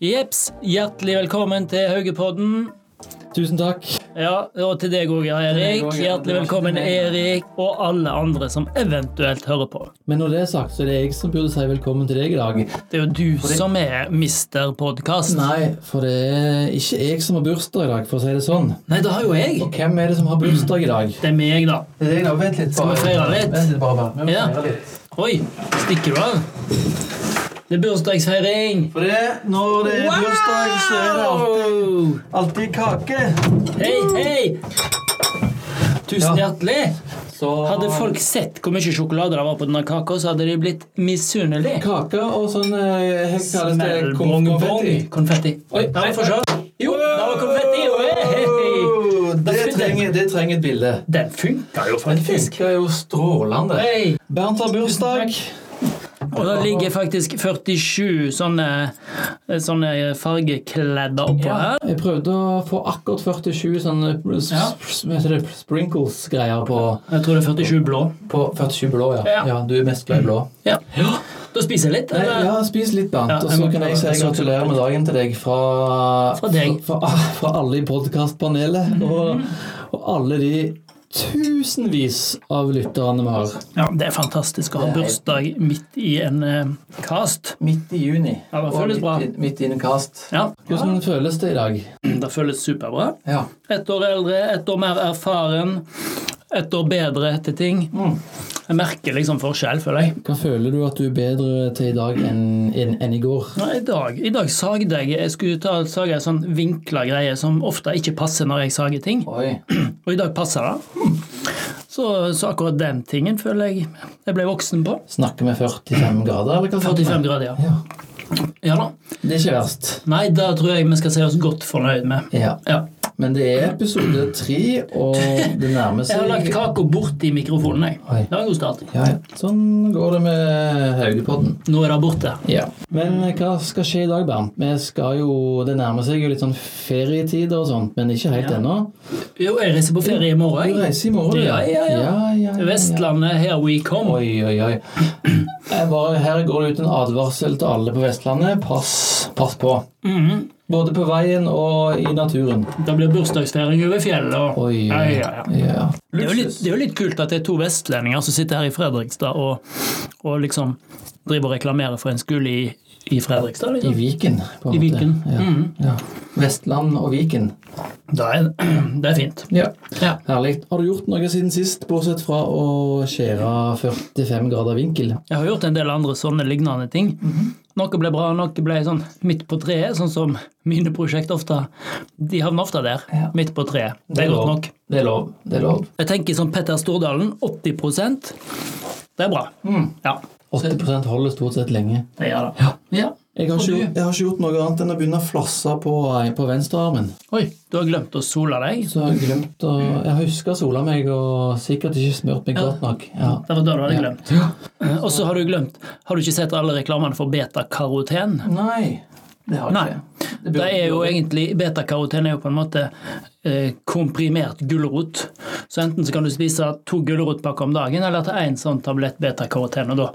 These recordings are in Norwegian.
Jeps, hjertelig velkommen til Haugepodden. Tusen takk. Ja, og til deg òg, Erik. deg også. Hjertelig velkommen, Erik, og alle andre som eventuelt hører på. Men når det er sagt, så er det jeg som burde si velkommen til deg i dag. Det er jo du som er Mister Podkast. Nei, for det er ikke jeg som har bursdag i dag, for å si det sånn. Nei, det har jo jeg. Og hvem er det som har bursdag i dag? Det er meg, da. Det er deg, da. Vent litt. Skal vi feire litt? Vent litt, bare. Vi må Ja. feire litt. Oi, stikker du av? Det er bursdagsfeiring. For det, når det er bursdag, så er det alltid, alltid kake. Hei, hei! Tusen Ja. hjertelig. Så Hadde folk sett hvor mye sjokolade det var på denne kaka, så hadde de blitt misunnelige. Kake og sånn eh? Smellbong-bong. Konfetti. Konfetti. Oi, få se. Jo, det var konfetti. Oi. Wow, Det trenger, det trenger et bilde. Den funka jo faktisk. Den funka jo strålende. Hey. Bernt har bursdag. Og det ligger faktisk 47 sånne, sånne fargekledder oppå Ja, her. jeg prøvde å få akkurat 47 sånne Ja. sprinkles-greier på, Jeg tror det er 47 blå. på 47 blå, ja. Ja. ja. Du er mest glad i blå. Ja. Da spiser jeg litt. Eller? ja, spis litt, Bernt. Og så kan jeg si. Gratulerer med dagen til deg fra, Fra deg. fra, fra alle i podkastpanelet. Og, og alle de tusenvis av lytterne vi har. Ja, Det er fantastisk å ha bursdag midt i en eh, cast. Midt i juni. Ja, det og føles midt, bra. i- midt i en cast. Ja, Hvordan føles det i dag? Det føles superbra. Ja. Ett år eldre, ett år mer erfaren, ett år bedre til ting. Mm. Jeg merker liksom forskjell, føler jeg. Hva føler du at du er bedre til i dag enn enn- enn i går? Nei, I dag, i dag sagde jeg Jeg skulle ta sage en sånn vinkla greie som ofte ikke passer når jeg sager ting. Oi. Og i dag passer det. Så, så akkurat den tingen føler jeg jeg ble voksen på. Snakker vi 45 grader, eller hva? 45 grader, ja. Ja. Ja da. Det er ikke verst. Nei, det tror jeg vi skal se oss godt fornøyd med. Ja. Ja. Men det er episode tre, og det nærmer seg Jeg har lagt kaka bort i mikrofonen, jeg. Oi. Det var en god start. ja, ja. Sånn går det med Haugepodden. Nå er det borte. Ja. Men hva skal skje i dag, Bernt? Vi skal jo, Det nærmer seg jo litt sånn ferietider og sånt, men ikke helt ennå. Jo, jeg reiser på ferie i morgen. Du reiser i morgen, Ja, ja, ja. ja. Vestlandet, here we come. Oi, oi, oi. Bare, her går det ut en advarsel til alle på Vestlandet. Pass, pass på. Mhm. Både på veien og i naturen. Det blir bursdagsfeiring over fjellet. Og... Oi, Ja, ja, ja. Det, er jo litt, det er jo litt kult at det er to vestlendinger som sitter her i Fredrikstad og, og liksom driver og reklamerer for en skole i, i Fredrikstad. I Liksom. Viken, på en I måte. Viken. Ja. Mm. Ja. Vestland og Viken. Det, er, det er fint. Ja. Ja. Herlig. Har du gjort noe siden sist, bortsett fra å skjære 45 grader vinkel? Jeg har gjort en del andre sånne lignende ting. Noe ble bra, noe ble sånn midt på treet, sånn som mine prosjekt ofte. De havner ofte der, midt på treet. Det er godt nok. Det er lov. Det er lov. Jeg tenker som Petter Stordalen, 80% Det er bra. Ja, 80 holder stort sett lenge. det gjør det. Ja. Jeg har, ikke, jeg har ikke gjort noe annet enn å begynne å flasse på, på venstrearmen. Oi, du har glemt å sole deg? Så jeg har glemt å Jeg husker å sole meg og sikkert ikke smurt meg Ja. godt nok. Ja. Det var da du hadde Ja. glemt. Eh, Og så har du glemt Har du ikke sett alle reklamene for beta-karoten? Nei, det har jeg Nei. Det er jo egentlig, Betakaroten er jo på en måte eh, komprimert gulrot. Så enten så kan du spise to gulrotpakker om dagen, eller ta én sånn tablett betakaroten. Og da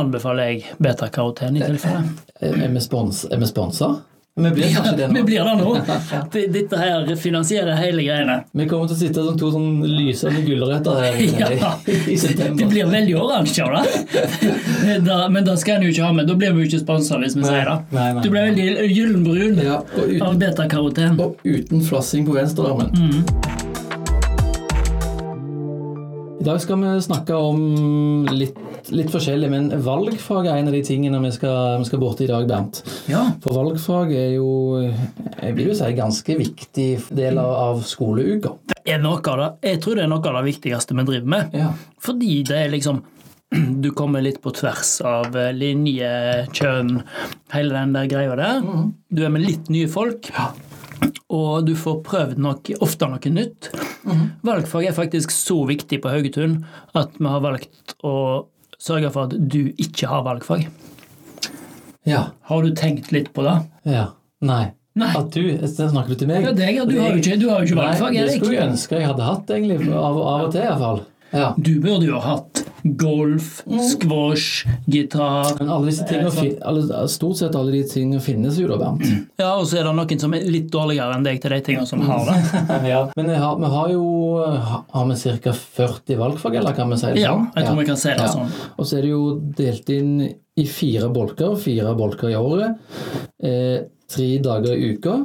anbefaler jeg betakaroten i tilfelle. Er vi spons- er vi sponsa? Vi blir kanskje det Vi nå. blir det nå. Dette her finansierer hele greiene. Vi kommer til å sitte som to sånn lysende gulrøtter her i, Ja. i september. Det blir veldig oransje av det. Da, men det skal en jo ikke ha med. Da blir vi jo ikke sponsa, hvis vi sier det. nei, nei. Du blir veldig gyllenbrun Ja, uten, av betakaroten. og uten flassing på venstrearmen. Mm. I dag skal vi snakke om litt, litt forskjellig, men valgfag er en av de tingene vi skal, vi skal borti i dag, Bernt. Ja. For valgfag er jo, jeg vil jo si, en ganske viktig del av, skoleuka. Det er noe av det. Jeg tror det er noe av det viktigste vi driver med. Ja. Fordi det er liksom Du kommer litt på tvers av eh, linje, kjønn, hele den der greia der. Du er med litt nye folk. Og du får prøvd noe, ofte noe nytt. Valgfag er faktisk så viktig på Haugetun at vi har valgt å sørge for at du ikke har valgfag. Ja. Har du tenkt litt på det? ja. Nei. Nei. At du, Snakker du til meg? Ja, deg, ja. Du har jo ikke, du har jo ikke valgfag, Nei, det skulle jeg ønske jeg hadde hatt, egentlig. Av, av og til, iallfall. Ja. Du burde jo ha hatt golf, squash, gitar. Men alle disse tingene, alle, stort sett alle de tingene finnes jo da, Bernt. Ja, og så er det noen som er litt dårligere enn deg til de tingene som har det. Men vi har, vi har jo har vi ca. 40 valgfag, eller kan vi si det sånn? Ja, jeg tror vi kan si det Ja. sånn. Og så er det jo delt inn i fire bolker, fire bolker i året. Eh, tre dager i uka.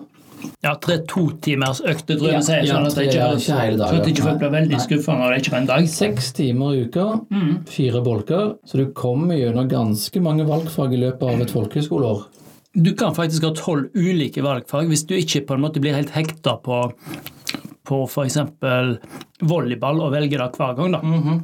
Ja, tre-to timers Ja, vi sier. ja, Sånn at det ikke, ikke hele sånn at ikke folk blir veldig skuffa når det ikke er en dag. Seks timer i uka, Mm. fire bolker. Så du kommer gjennom ganske mange valgfag i løpet av et folkehøyskoleår. Du kan faktisk ha tolv ulike valgfag hvis du ikke på en måte blir helt hekta på på f.eks. volleyball og velger det hver gang. da. Mhm.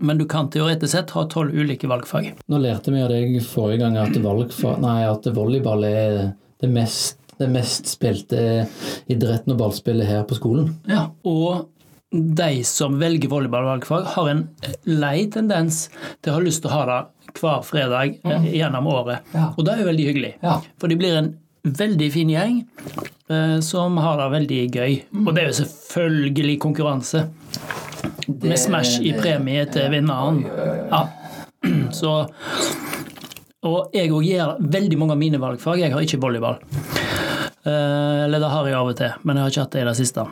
Men du kan teoretisk sett ha tolv ulike valgfag. Nå lærte vi av deg forrige gang at, valgfag, nei, at volleyball er det mest, det mest spilte idretten og ballspillet her på skolen. Ja. Og de som velger volleyballvalgfag, har en lei tendens til å ha lyst til å ha det hver fredag eh, gjennom året. Ja. Og det er jo veldig hyggelig. Ja. For de blir en veldig fin gjeng eh, som har det veldig gøy. Og det er jo selvfølgelig konkurranse. Med Smash i premie til vinneren. Ja. Så Og jeg òg gjør veldig mange av mine valgfag. Jeg har ikke volleyball. Eh, eller det har jeg av og til, men jeg har ikke hatt det i det siste.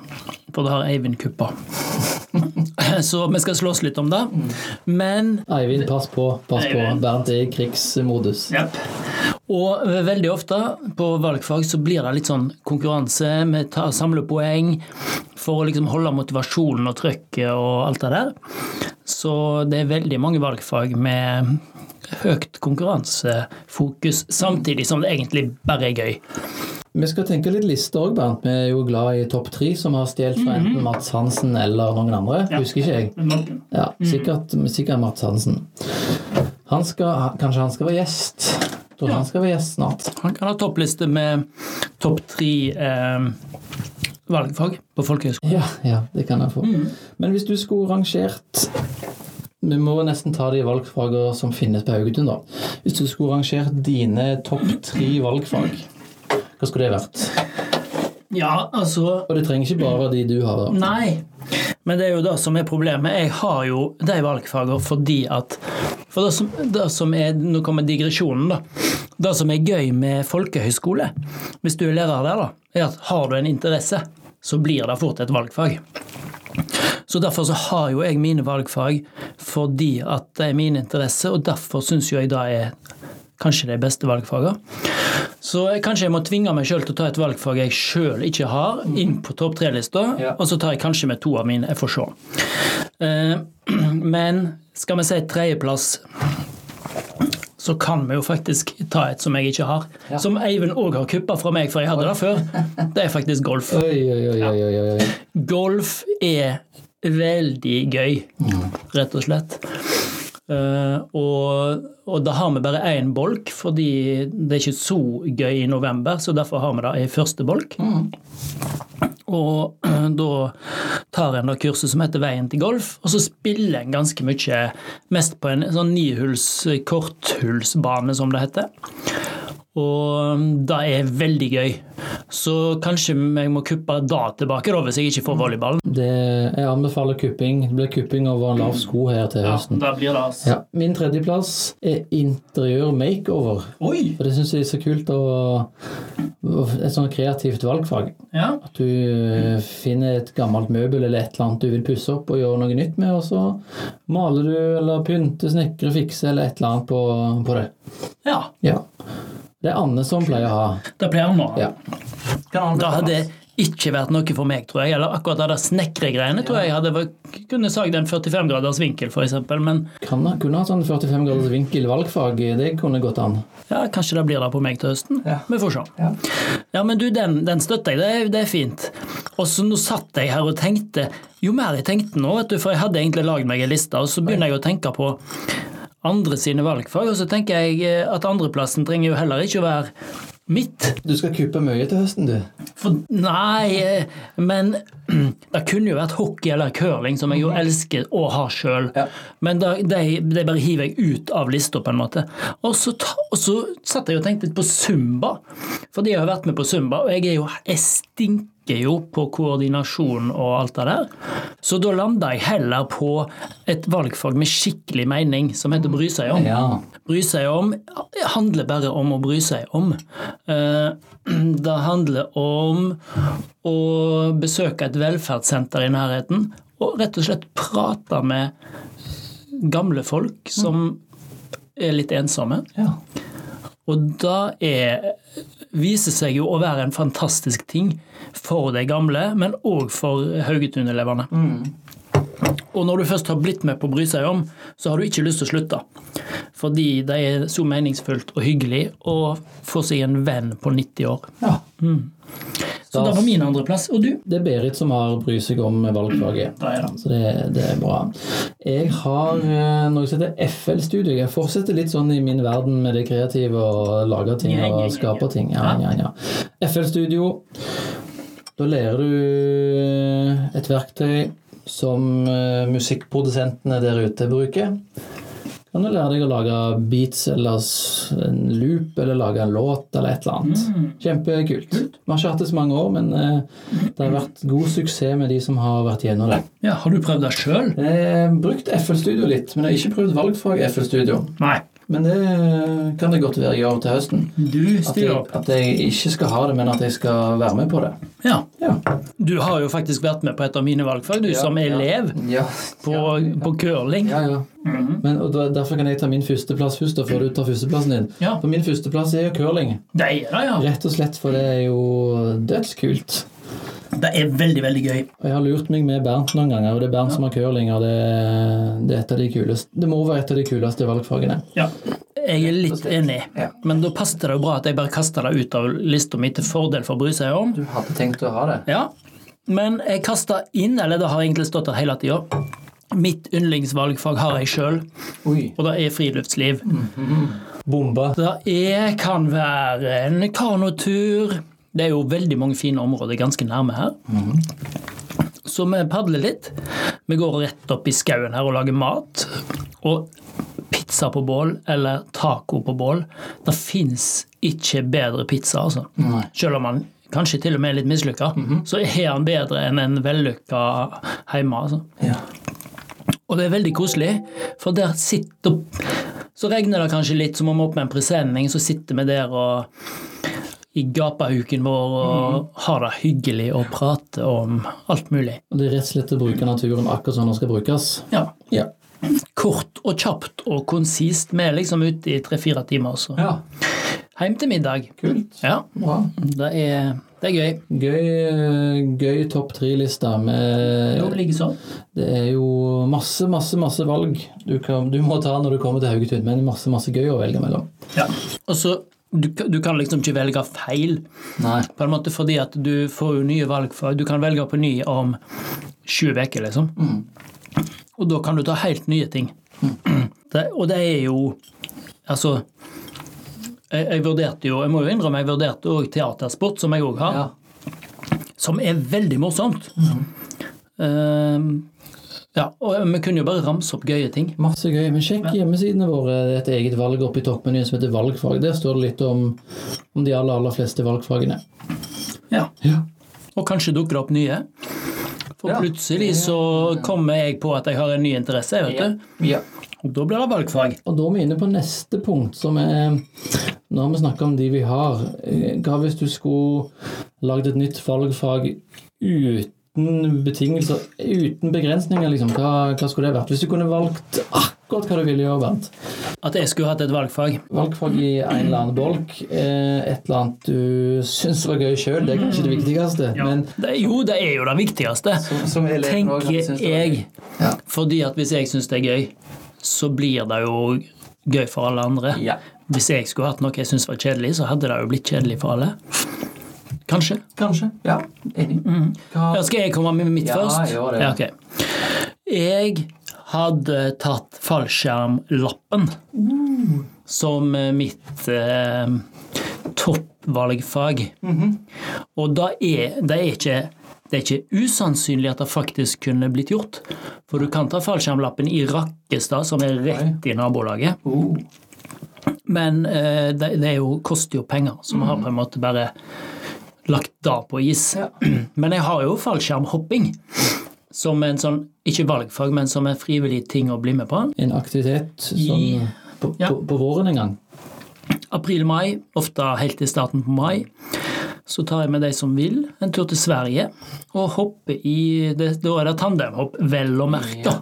For det har Eivind kuppa. Så vi skal slåss litt om det. Men Eivind, pass på. pass på. Bernt er i krigsmodus. Og veldig ofte på valgfag så blir det litt sånn konkurranse. Vi tar samler poeng for å liksom holde motivasjonen og trøkket og alt det der. Så det er veldig mange valgfag med høyt konkurransefokus, samtidig som det egentlig bare er gøy. Vi skal tenke litt liste òg, Bernt. Vi er jo glad i topp tre, som har stjålet fra enten Mats Hansen eller noen andre. Ja. Husker ikke jeg. Ja, sikkert, sikkert Mats Hansen. Han skal, kanskje han skal være gjest. Tror han skal være gjest snart. Han kan ha toppliste med topp tre eh, valgfag på folkehøyskolen. Ja, ja, det kan han få. Men hvis du skulle rangert Vi må nesten ta de valgfagene som finnes på Haugetun, da. Hvis du skulle rangert dine topp tre valgfag, hva skulle det vært? Ja, altså Og det trenger ikke bare de du har, da. Nei, men det er jo det som er problemet. Jeg har jo de valgfagene fordi at For det som, det som er Nå kommer digresjonen, da. Det som er gøy med folkehøyskole, hvis du er lærer der, da, er at har du en interesse, så blir det fort et valgfag. Så Derfor så har jo jeg mine valgfag fordi at det er min interesse, og derfor syns jo jeg det er kanskje de beste valgfagene. Så kanskje jeg må tvinge meg sjøl til å ta et valgfag jeg sjøl ikke har, inn på topp tre-lista, Ja. og så tar jeg kanskje med to av mine. Jeg får se. Eh, Men skal vi si tredjeplass, så kan vi jo faktisk ta et som jeg ikke har. Ja. Som Eivind òg har kuppa fra meg, for jeg hadde det før. Det er faktisk golf. Oi, oi, oi, oi. Golf er veldig gøy, rett og slett. Eh, og, og da har vi bare én bolk, fordi det er ikke så gøy i november, så derfor har vi det i første bolk. Og uh, da tar en da kurset som heter Veien til golf, og så spiller en ganske mye mest på en sånn nihuls korthullsbane, som det heter. Og det er veldig gøy. Så kanskje jeg må kuppe da tilbake, da, hvis jeg ikke får volleyballen. Det, jeg anbefaler kupping. Det blir kupping over en lav sko her til høsten. da blir det altså. Ja. Min tredjeplass er interiør makeover. Oi! For det syns jeg er så kult å Et sånn kreativt valgfag. Ja. At du eh, finner et gammelt møbel eller et eller annet du vil pusse opp og gjøre noe nytt med, og så maler du eller pynter, snekrer, fikser eller et eller annet på, på det. ja. Ja. Det er Anne som pleier å ha. Det pleier han å ha. Ja. Det hadde ikke vært noe for meg, tror jeg. Eller akkurat det snekregreiene tror jeg hadde kunne sagd en 45 graders vinkel, f.eks. Men Kan, kunne hatt sånn 45 graders vinkel valgfag. Det kunne gått an. ja, kanskje det blir det på meg til høsten. Ja. Vi får se. Ja. Ja, men du, den, den støtter jeg. Det, er- det er fint. Og så nå satt jeg her og tenkte Jo mer jeg tenkte nå, vet du, for jeg hadde egentlig lagd meg en liste, og så begynner jeg å tenke på andre sine valgfag, og så tenker jeg at andreplassen trenger jo heller ikke å være mitt. Du skal kuppe mye til høsten, du. For, nei, eh, men det kunne jo vært hockey eller curling, som jeg jo elsker å ha sjøl. Ja. Men det det, de bare hiver jeg ut av lista, på en måte. Og så, ta, og så satt jeg og tenkte litt på Zumba. Fordi jeg har vært med på Zumba, og jeg er jo jeg stinker jo på koordinasjon og alt det der. Så da landa jeg heller på et valgfag med skikkelig mening, som heter bry seg om. Ja. Bry seg om handler bare om å bry seg om. Eh, Det handler om å besøke et velferdssenter i nærheten og rett og slett prate med gamle folk som er litt ensomme. ja. Og da er, viser seg jo å være en fantastisk ting for de gamle, men òg for Haugetun-elevene. Og når du først har blitt med på å bry seg om, så har du ikke lyst til å slutte. Fordi det er så meningsfullt og hyggelig å få seg en venn på 90 år. ja. Så det var min andreplass. Og du? Det er Berit som har bry seg om valgfaget. Da er det. Så det, det er bra. Jeg har eh, noe som heter FL-studio. Jeg fortsetter litt sånn i min verden med det kreative og lage ting Ja, ja, ja, og skape ting. Ja, ja, ja. FL-studio. Da lærer du eh, et verktøy som eh, musikkprodusentene der ute bruker. Kan du lære deg å lage beats eller en loop eller lage en låt eller et eller annet. Mm. Kjempekult. Vi har ikke hatt det så mange år, men eh, det har vært god suksess med de som har vært gjennom det. Ja, Har du prøvd det sjøl? Brukt FL Studio litt, men jeg har ikke prøvd valgfag FL Studio. Nei. Men det kan det godt være jeg gjør til høsten. Du stiller opp. at jeg ikke skal ha det, men at jeg skal være med på det. Ja. Ja. Du har jo faktisk vært med på et av mine valgfag, du som elev Ja, på, på curling. ja. ja. Men, og Derfor kan jeg ta min førsteplass først, da, før du tar førsteplassen din. Ja. For min førsteplass er jo curling. Det er det, ja. Rett og slett, for det er jo dødskult. Det er veldig, veldig gøy. Jeg har lurt meg med Bernt noen ganger, og det er Bernt som har curling, og det, det er et av de kuleste Det må være et av de kuleste valgfagene. Ja. Jeg er litt enig, Ja. men da passet det jo bra at jeg bare kasta det ut av lista mi til fordel for å bry seg om. Du hadde tenkt å ha det? Ja, men jeg kasta inn, eller det har egentlig stått der hele tida. Mitt yndlingsvalgfag har jeg sjøl, og det er friluftsliv. Bomba. Det er, kan være en kanotur. Det er jo veldig mange fine områder ganske nærme her. Så vi padler litt. Vi går rett opp i skauen her og lager mat. Og pizza på bål, eller taco på bål, det fins ikke bedre pizza, altså. Nei. Selv om man kanskje til og med er litt mislykka, så er han bedre enn en vellykka hjemme. altså. Ja. Og det er veldig koselig, for der sitter Så regner det kanskje litt, så må vi opp med en presenning, så sitter vi der og i gapahuken vår og har det hyggelig og prater om alt mulig. Og det er rett og slett å bruke naturen akkurat sånn den skal brukes. Ja. Ja. Kort og kjapt og konsist. Vi er liksom ute i tre-fire timer, så ja. hjem til middag. Kult. Ja, Bra. det er, det er gøy. Gøy, eh, gøy topp tre-lista med Jo, likeså. Det er jo masse, masse, masse valg du, kan, du må ta når du kommer til Haugetun, men masse, masse gøy å velge mellom. Ja. Og så du, du kan liksom ikke velge feil, Nei. på en måte fordi at du får jo nye valgfag. Du kan velge på ny om sju uker, liksom. Og da kan du ta helt nye ting. Det, og det er jo Altså jeg, jeg vurderte jo, jeg må jo innrømme, jeg vurderte òg teatersport, som jeg òg har, Ja. som er veldig morsomt. Ehm, ja, og vi kunne jo bare ramse opp gøye ting. Masse gøy. Men sjekk hjemmesidene våre. Det er et eget valg oppe i toppmenyen som heter valgfag. Der står det litt om, om de aller, aller fleste valgfagene. Ja. Ja. Og kanskje dukker det opp nye. For Ja. plutselig så kommer jeg på at jeg har en ny interesse, vet du. ja. Og da blir det valgfag. Og da er vi inne på neste punkt, som er Nå har vi snakka om de vi har. Eh, Hva hvis du skulle lagd et nytt valgfag uten betingelser, uten begrensninger, liksom? Hva, hva skulle det vært? Hvis du kunne valgt akkurat hva du ville gjøre, Bernt. At jeg skulle hatt et valgfag. Valgfag i en eller annen bolk. eh, Et eller annet du syns var gøy sjøl, det er kanskje det viktigste. Men det, jo, det er jo det viktigste, som, som elever, tenker jeg. Ja. Fordi at hvis jeg syns det er gøy, så blir det jo gøy for alle andre. Ja. Hvis jeg skulle hatt noe jeg syns var kjedelig, så hadde det jo blitt kjedelig for alle. Kanskje. Kanskje. Ja, enig. Hva Ja, skal jeg komme med mitt Ja, først? Jeg det. Ja, okay. Jeg hadde tatt fallskjermlappen som eh, mitt eh, toppvalgfag. Og da er det er ikke det er ikke usannsynlig at det faktisk kunne blitt gjort. For du kan ta fallskjermlappen i Rakkestad, som er rett i nabolaget. Oh. Men eh, det, det jo, koster jo penger, så vi har på en måte bare lagt det på is. Men jeg har jo fallskjermhopping som en sånn, ikke valgfag, men som en frivillig ting å bli med på. En aktivitet som I- på, ja. på, på våren en gang. April-mai, ofte helt til starten på mai, så tar jeg med de som vil en tur til Sverige og hopper i det, Da er det tandemhopp, vel og merke.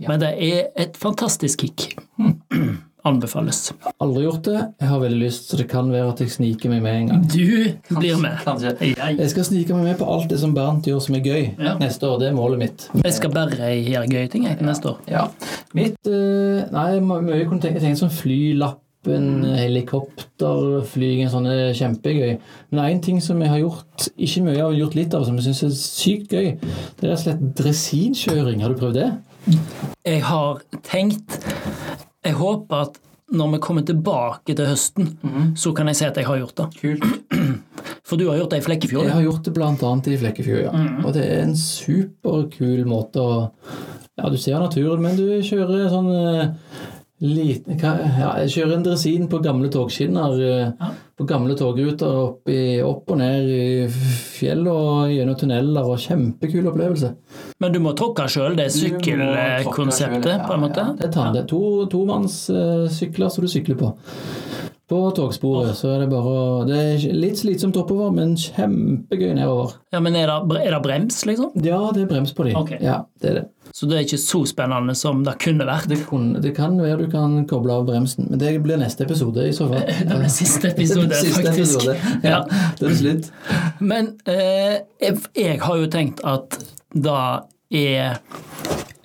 Ja. Men det er et fantastisk kick. Anbefales. Aldri gjort det. Jeg har veldig lyst, så det kan være at jeg sniker meg med en gang. Du blir med. Kanskje. Jeg, Jeg skal snike meg med på alt det som Bernt gjør som er gøy Ja. neste år. Det er målet mitt. jeg skal bare gjøre gøye ting jeg, neste år. Ja. Mitt eh, Nei, my- mye jeg kunne tenke, tenke sånn flylappen, helikopterflyging, sånn er kjempegøy. Men én ting som jeg har gjort, ikke mye, jeg har gjort litt av, som jeg syns er sykt gøy, det er rett og slett dresinkjøring. Har du prøvd det? Jeg har tenkt Jeg håper at når vi kommer tilbake til høsten, så kan jeg si at jeg har gjort det. Kult. For du har gjort det i Flekkefjord. Jeg har gjort det annet i Flekkefjord, ja. Og det er en superkul måte å Ja, du ser naturen, men du kjører sånn eh, liten Ja, jeg kjører en dresin på gamle togskinner. eh, Ja. På gamle togruter opp, i, opp og ned i fjell og gjennom tunneler. og Kjempekul opplevelse. Men du må tråkke sjøl, det sykkelkonseptet, på en måte. Ja, det tar det. To tomannssykler som du sykler på. På togsporet så er det bare å Det er litt slitsomt oppover, men kjempegøy nedover. Ja, Men er det, er det brems, liksom? Ja, det er brems på de. Okay. Ja, det er det. Så det er ikke så spennende som det kunne vært. Det, kunne, det kan være du kan koble av bremsen, men det blir neste episode i så fall. Det blir siste episode, Siste faktisk. episode. Ja, det er slutt. Men eh, jeg, jeg har jo tenkt at det er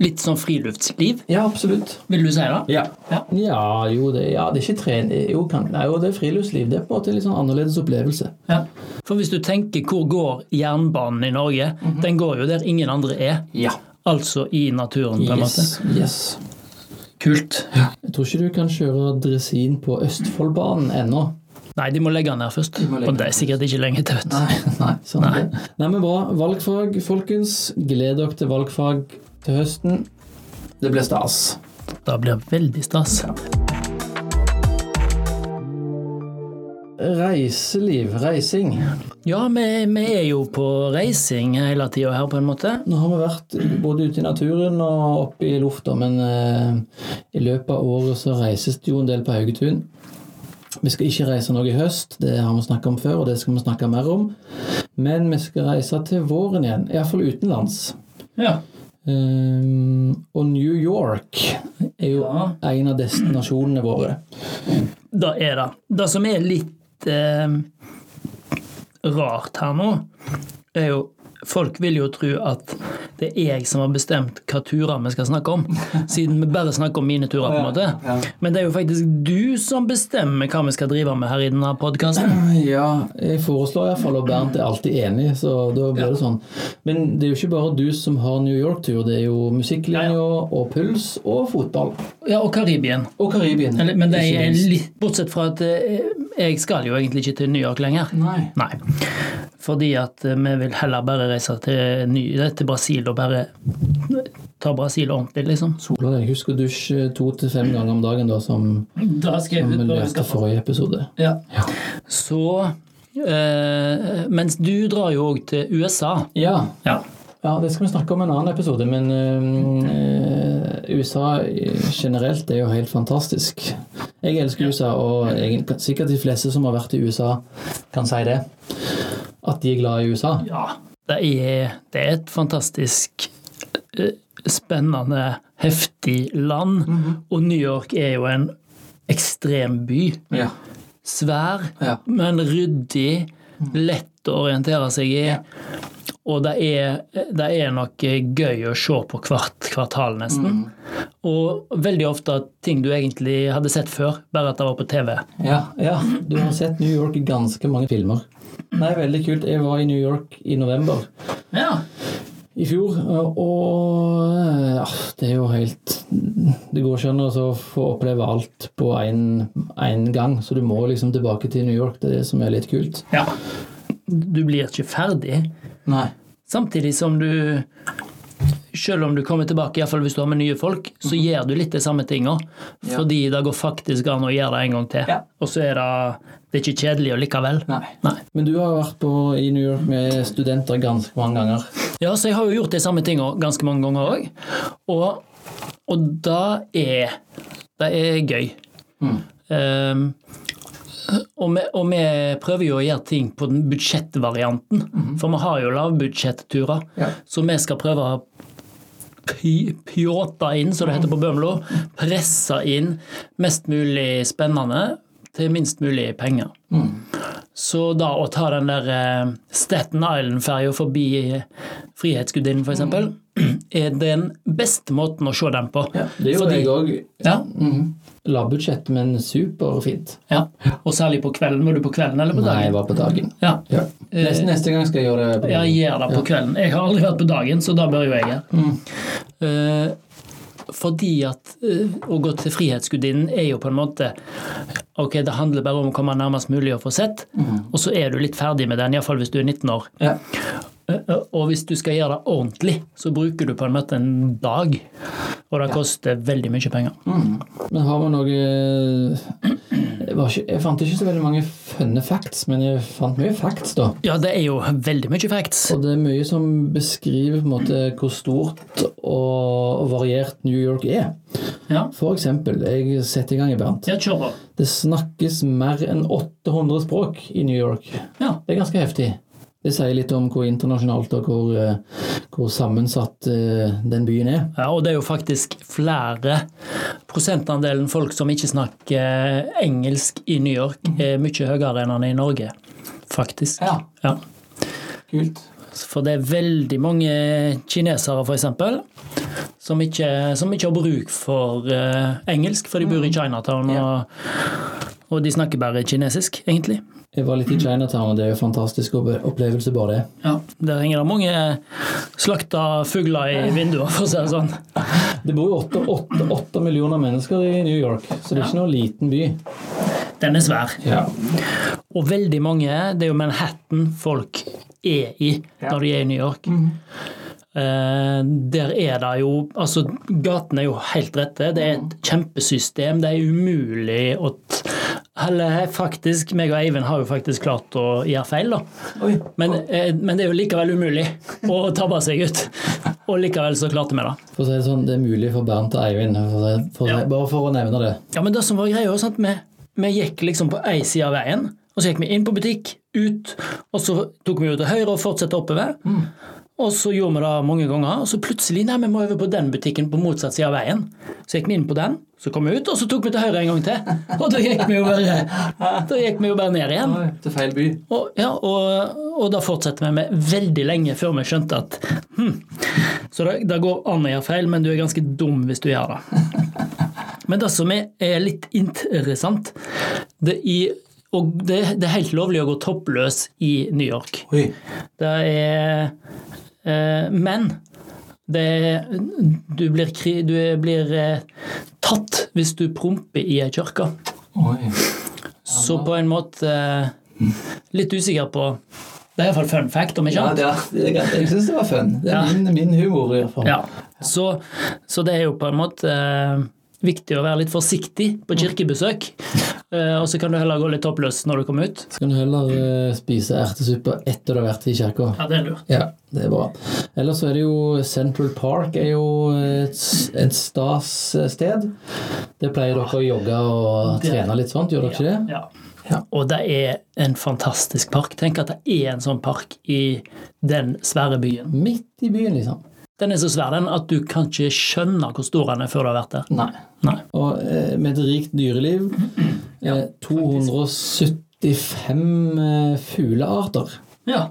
litt sånn friluftsliv, Ja, absolutt. vil du si det? Ja. Ja. ja, jo, det, ja, det er ikke trening jo, kan, nei, jo, det er friluftsliv. Det er på en måte en litt sånn annerledes opplevelse. Ja. For hvis du tenker hvor går jernbanen i Norge, den går jo der ingen andre er. Ja. Altså i naturen, på en måte. Yes. yes. Kult. Jeg tror ikke du kan kjøre dresin på Østfoldbanen ennå. Nei, de må legge den her først. De Og det er sikkert ikke lenge til. vet. Nei, nei, sånn det. Nei, men bra. Valgfag, folkens. Gled dere til valgfag til høsten. Det blir stas. Det blir veldig stas. Reiseliv, reising. Ja, vi, vi er jo på reising hele tida her, på en måte. Nå har vi vært både ute i naturen og oppe i lufta, men eh, i løpet av året så reises det jo en del på Haugetun. Vi skal ikke reise noe i høst, det har vi snakket om før, og det skal vi snakke mer om. Men vi skal reise til våren igjen, iallfall utenlands. Ja. Um, og New York er jo Ja. en av destinasjonene våre. Det er det. Det som er litt eh, rart her nå, er jo Folk vil jo tro at det er jeg som har bestemt hva turer vi skal snakke om, siden vi bare snakker om mine turer. på en måte. Men det er jo faktisk du som bestemmer hva vi skal drive med her i denne podkasten. Ja, jeg foreslår iallfall, og Bernt er alltid enig, så da blir det sånn. Men det er jo ikke bare du som har New York-tur, det er jo musikklinja og puls og fotball. Ja, og Karibien. Og Karibien. Men det er litt Bortsett fra at eh, jeg skal jo egentlig ikke til New York lenger. Nei. Nei. Fordi at eh, vi vil heller bare reise til, ny, eh, til Brasil og bare ta Brasil ordentlig, liksom. Sola deg. Husk å dusje to til fem ganger om dagen, da, som, Da som vi lærte forrige episode. Ja. Så eh, Mens du drar jo òg til USA. Ja. Ja. Ja, det skal vi snakke om i en annen episode, men øh, USA generelt er jo helt fantastisk. Jeg elsker USA, og jeg, sikkert de fleste som har vært i USA, kan si det. At de er glad i USA. ja. Det er, det er et fantastisk eh, spennende, heftig land. Og New York er jo en ekstrem by. Ja. Svær, Ja. men ryddig. Lett å orientere seg i. Og det er, det er noe gøy å se på hvert kvartal, nesten. Og veldig ofte ting du egentlig hadde sett før, bare at det var på TV. Ja, ja, du har sett New York i ganske mange filmer. Nei, veldig kult. Jeg var i New York i november Ja. i fjor, og ja, det er jo helt Det går ikke an å få oppleve alt på én gang, så du må liksom tilbake til New York. Det er det som er litt kult. ja. Du blir ikke ferdig. Nei. Samtidig som du selv om du kommer tilbake, iallfall hvis du har med nye folk, så Mhm. gjør du litt de samme tinga. Fordi det går faktisk an å gjøre det en gang til. Ja. Og så er det, det er ikke kjedelig likevel. Nei. Nei. Men du har vært på, i New York med studenter ganske mange ganger. Ja, så jeg har jo gjort de samme tinga ganske mange ganger òg. Og, og det er Det er gøy. Mm. Ehm, og, vi, og vi prøver jo å gjøre ting på den budsjettvarianten. For vi har jo lavbudsjetturer. Mhm. Ja. Så vi skal prøve å pjåta pjåte inn, som det heter på Bømlo. Presse inn mest mulig spennende til minst mulig penger. Mm. Så da å ta den der eh, Staten Island-ferja forbi Frihetsgudinnen, f.eks., er den beste måten å se den på. Ja, det gjorde Fordi- jeg òg. Ja, Mm. Lavbudsjett, men superfint. ja. Og særlig på kvelden. Var du på kvelden eller på dagen? Nei, jeg var på dagen. Ja. Ja. Neste, neste gang skal jeg gjøre det på Ja, jeg gjør det på kvelden. Jeg har aldri vært på dagen, så da bør jo jeg gjøre. Mm. Eh, fordi at eh, å gå til Frihetsgudinnen er jo på en måte Ok, det handler bare om å komme nærmest mulig å få sett, Mm. og så er du litt ferdig med den, iallfall hvis du er 19 år. Ja. Eh, eh, Og hvis du skal gjøre det ordentlig, så bruker du på en måte en dag. Og det koster veldig mye penger. Mm. Men har vi noe jeg, ikke, jeg fant ikke så veldig mange funne facts, men jeg fant mye facts, da. Ja, det er jo veldig mye facts. Og det er mye som beskriver på en måte hvor stort og variert New York er. Ja, For eksempel, jeg setter i gang i Bernt. ja kjør på. Det snakkes mer enn 800 språk i New York. Ja. Det er ganske heftig. Det sier litt om hvor internasjonalt og hvor, eh, hvor sammensatt eh, den byen er. Ja, og det er jo faktisk flere Prosentandelen folk som ikke snakker engelsk i New York, er mye høyere enn er i Norge. Faktisk. Ja. Ja. Kult. For det er veldig mange kinesere, f.eks., som, ikke, som ikke har bruk for eh, engelsk, for de bor i Chinatown, og, og de snakker bare kinesisk, egentlig. Jeg var litt i Chinatown, og det er jo en fantastisk opplevelse, bare det. Ja, Der henger det mange slakta fugler i vinduer, for å si det sånn. Det bor jo åtte, millioner mennesker i New York, så det er ikke noen liten by. Den er svær. Ja. Og veldig mange, det er jo Manhattan folk er i når de er i New York. Eh, der er det jo Altså, gatene er jo helt rette. Det er et kjempesystem. Det er umulig å t- Eller faktisk, meg og Eivind har jo faktisk klart å gjøre feil, da. Men, eh, men det er jo likevel umulig å tabbe seg ut. Og likevel så klarte vi det. For å si det sånn, det er mulig for Bernt og Eivind, for det, for Ja. bare for å nevne det. Ja, men det som var greia, var sånn at vi, vi gikk liksom på ei side av veien, og så gikk vi inn på butikk, ut, og så tok vi jo til høyre og fortsatte oppover. Og så gjorde vi det mange ganger, og så plutselig nei, vi må over på den butikken på motsatt side av veien. Så gikk vi inn på den, så kom vi ut, og så tok vi til høyre en gang til. Og da gikk vi jo bare, vi jo bare ned igjen. Til feil by. Og, ja, og, og da fortsetter vi med veldig lenge før vi skjønte at hm, Så det, det går an å gjøre feil, men du er ganske dum hvis du gjør det. Men det som er, er litt interessant det, i, og det, det er helt lovlig å gå toppløs i New York. Oi. Det er Men det du blir, du blir eh, tatt hvis du promper i ei kirke. Så på en måte eh, litt usikker på Det er iallfall fun fact, om ikke Ja, annet. det er, det er, jeg syns det var fun. Det er Ja. min, min humor, i hvert fall. Ja. Så, så det er jo på en måte eh, viktig å være litt forsiktig på kirkebesøk. Eh, og så kan du heller gå litt toppløs når du kommer ut. Så kan du heller eh, spise ertesuppe etter du har vært i kirka. Ja, det er lurt. Ja, det er bra. Ellers så er det jo Central Park er jo et, et stas sted. Det pleier dere å jogge og Det- trene litt sånt, gjør dere ikke det? Ja. Ja. Og det er en fantastisk park. Tenk at det er en sånn park i den svære byen. Midt i byen, liksom. Den er så svær den at du kan ikke skjønne hvor stor den er før du har vært der. Nei. Nei. Og eh, med et rikt dyreliv. Eh, 275 eh, fuglearter. Ja.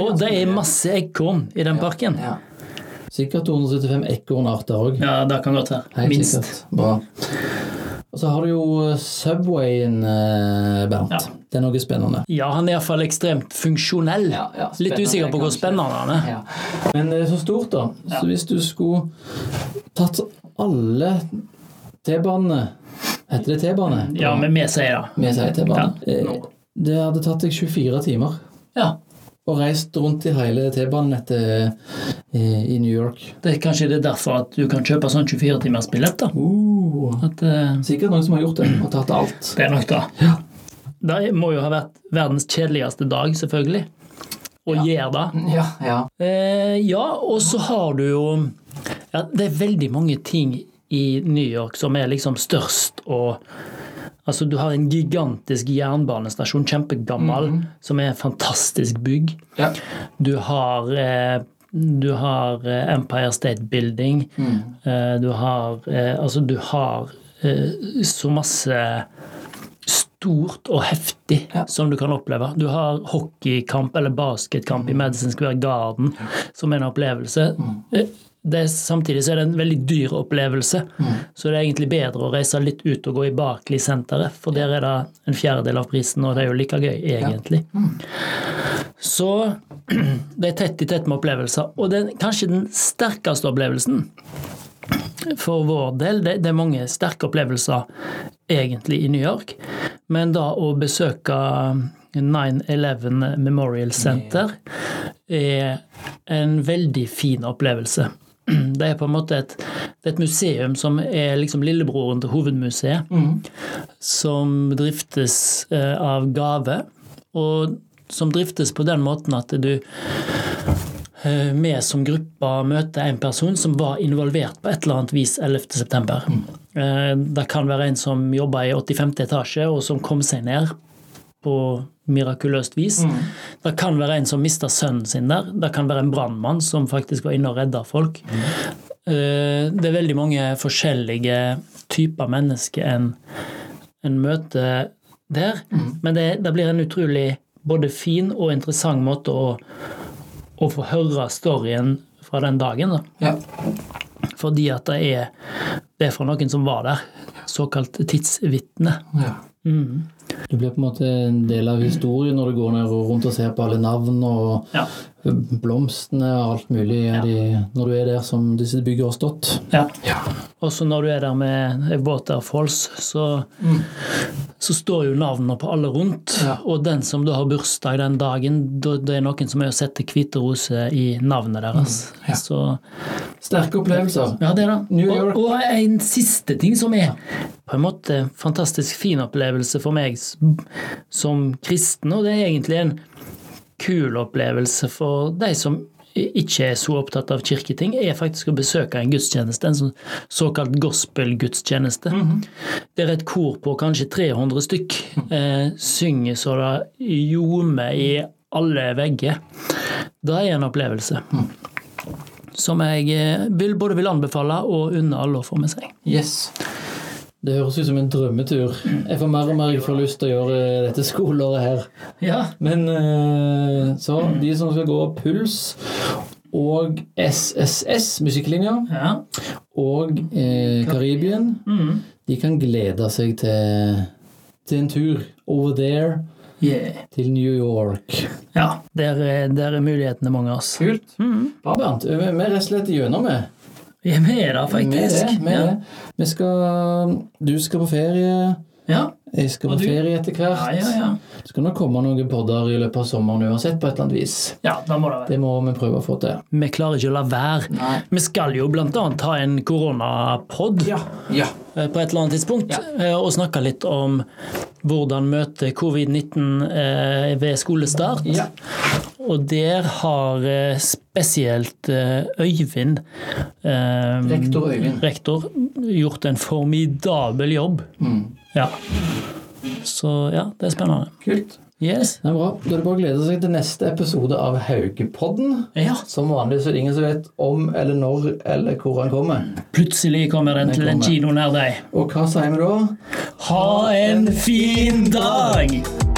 Og det er masse ekorn i den parken. Ja. Sikkert 275 ekornarter òg. Ja, det kan godt være. Minst. sikkert. Bra. Og så har du jo Subwayen, eh, Bernt. Ja. Det er noe spennende. Ja, han er iallfall ekstremt funksjonell. Ja, ja, Litt usikker på hvor spennende han er. Ja. Men det er så stort, da. Så hvis du skulle tatt alle T-banene Heter det T-bane? Ja, men vi sier det. Vi sier T-bane. Eh, Det hadde tatt deg 24 timer. Og reist rundt i hele T-banenettet i, i New York. Det er kanskje det er derfor at du kan kjøpe sånn 24-timersbillett. da. Uh, At, uh, sikkert noen som har gjort det og tatt alt. det er nok da. Ja. Det må jo ha vært verdens kjedeligste dag, selvfølgelig. Å gjøre det. Ja, ja. Eh, ja, og så har du jo ja, Det er veldig mange ting i New York som er liksom størst og Altså, du har en gigantisk jernbanestasjon, kjempegammel, som er et fantastisk bygg. ja. Du har eh, du har eh, Empire State Building. Eh, du har eh, Altså, du har så masse stort og heftig Ja. som du kan oppleve. Du har hockeykamp eller basketkamp i Madison Square Garden som en opplevelse. Eh, Det samtidig så er det en veldig dyr opplevelse, så det er egentlig bedre å reise litt ut og gå i Barclay-senteret, for der er det en fjerdedel av prisen, og det er jo like gøy, egentlig. Så det er tett i tett med opplevelser. Og den, kanskje den sterkeste opplevelsen for vår del, det, det er mange sterke opplevelser egentlig i New York, men da å besøke 9-11 Memorial Center er en veldig fin opplevelse. Det er på en måte et, et museum som er liksom lillebroren til hovedmuseet, som driftes eh, av Gave, og som driftes på den måten at du eh, vi som gruppe møter en person som var involvert på et eller annet vis 11.9. Mm. Det kan være en som jobba i 85. etasje, og som kom seg ned på mirakuløst vis. Det kan være en som mista sønnen sin der. Det kan være en brannmann som faktisk var inne og redda folk. Mm. Det er veldig mange forskjellige typer mennesker en, en møter der. Men det, det blir en utrolig både fin og interessant måte å, å få høre storyen fra den dagen. Da. ja. Fordi at det er, det er fra noen som var der. Såkalt tidsvitne. ja. Du blir på en måte en del av historien når du går ned og rundt og ser på alle navn og Ja. Blomstene og alt mulig ja. de, når du er der som disse bygger har stått. ja. Ja. Og så når du er der med Waterfalls, så, så står jo navnene på alle rundt. Ja. Og den som da har bursdag den dagen, da- det er noen som er og setter hvite roser i navnet deres. ja. Så Sterke opplevelser. Ja, det er det. New York. Og, og en siste ting som er på en måte en fantastisk fin opplevelse for meg som kristen, og det er egentlig en kul opplevelse for de som ikke er så opptatt av kirketing, er faktisk å besøke en gudstjeneste, en såkalt såkalt gospel-gudstjeneste. Der et kor på kanskje 300 stykk eh, synger så det ljomer i alle vegger. Det er en opplevelse som jeg eh, vil, både vil anbefale og unne alle å få med seg. Yes. Det høres ut som en drømmetur. Jeg får mer og mer jeg får lyst til å gjøre dette skoleåret her. Ja, Men eh, så de som skal gå Puls og SSS, musikklinja, ja. og eh, Karibien, Mm. de kan glede seg til, til en tur over there Yeah. til New York. ja der, er- der er mulighetene mange, altså. Kult. Mm. Bra, Bernt. Vi vi er rett og slett gjennom med. Vi er med da, faktisk. Det, med det. Vi skal, du skal på ferie, Ja. jeg skal på du? ferie etter hvert. ja, ja, ja. Det skal nok komme noen podder i løpet av sommeren uansett, på et eller annet vis. Ja, da må det være. Det må vi prøve å få til. Vi klarer ikke å la være. Nei. Vi skal jo annet ha en koronapod Ja. Ja. på et eller annet tidspunkt, ja. og snakke litt om hvordan møte covid-19 eh, ved skolestart. Ja. Og der har eh, spesielt eh, Øyvind, eh, Rektor Øyvind. rektor, gjort en formidabel jobb. Mm. Ja. Så ja, det er spennende. Kult. Yes. Det er bra. Da er det bare å glede seg til neste episode av Haugepodden. Ja. Som vanlig så er det ingen som vet om eller når eller hvor han kommer. Plutselig kommer den Den til en kino nær deg. Og hva sier vi da? Ha en fin dag!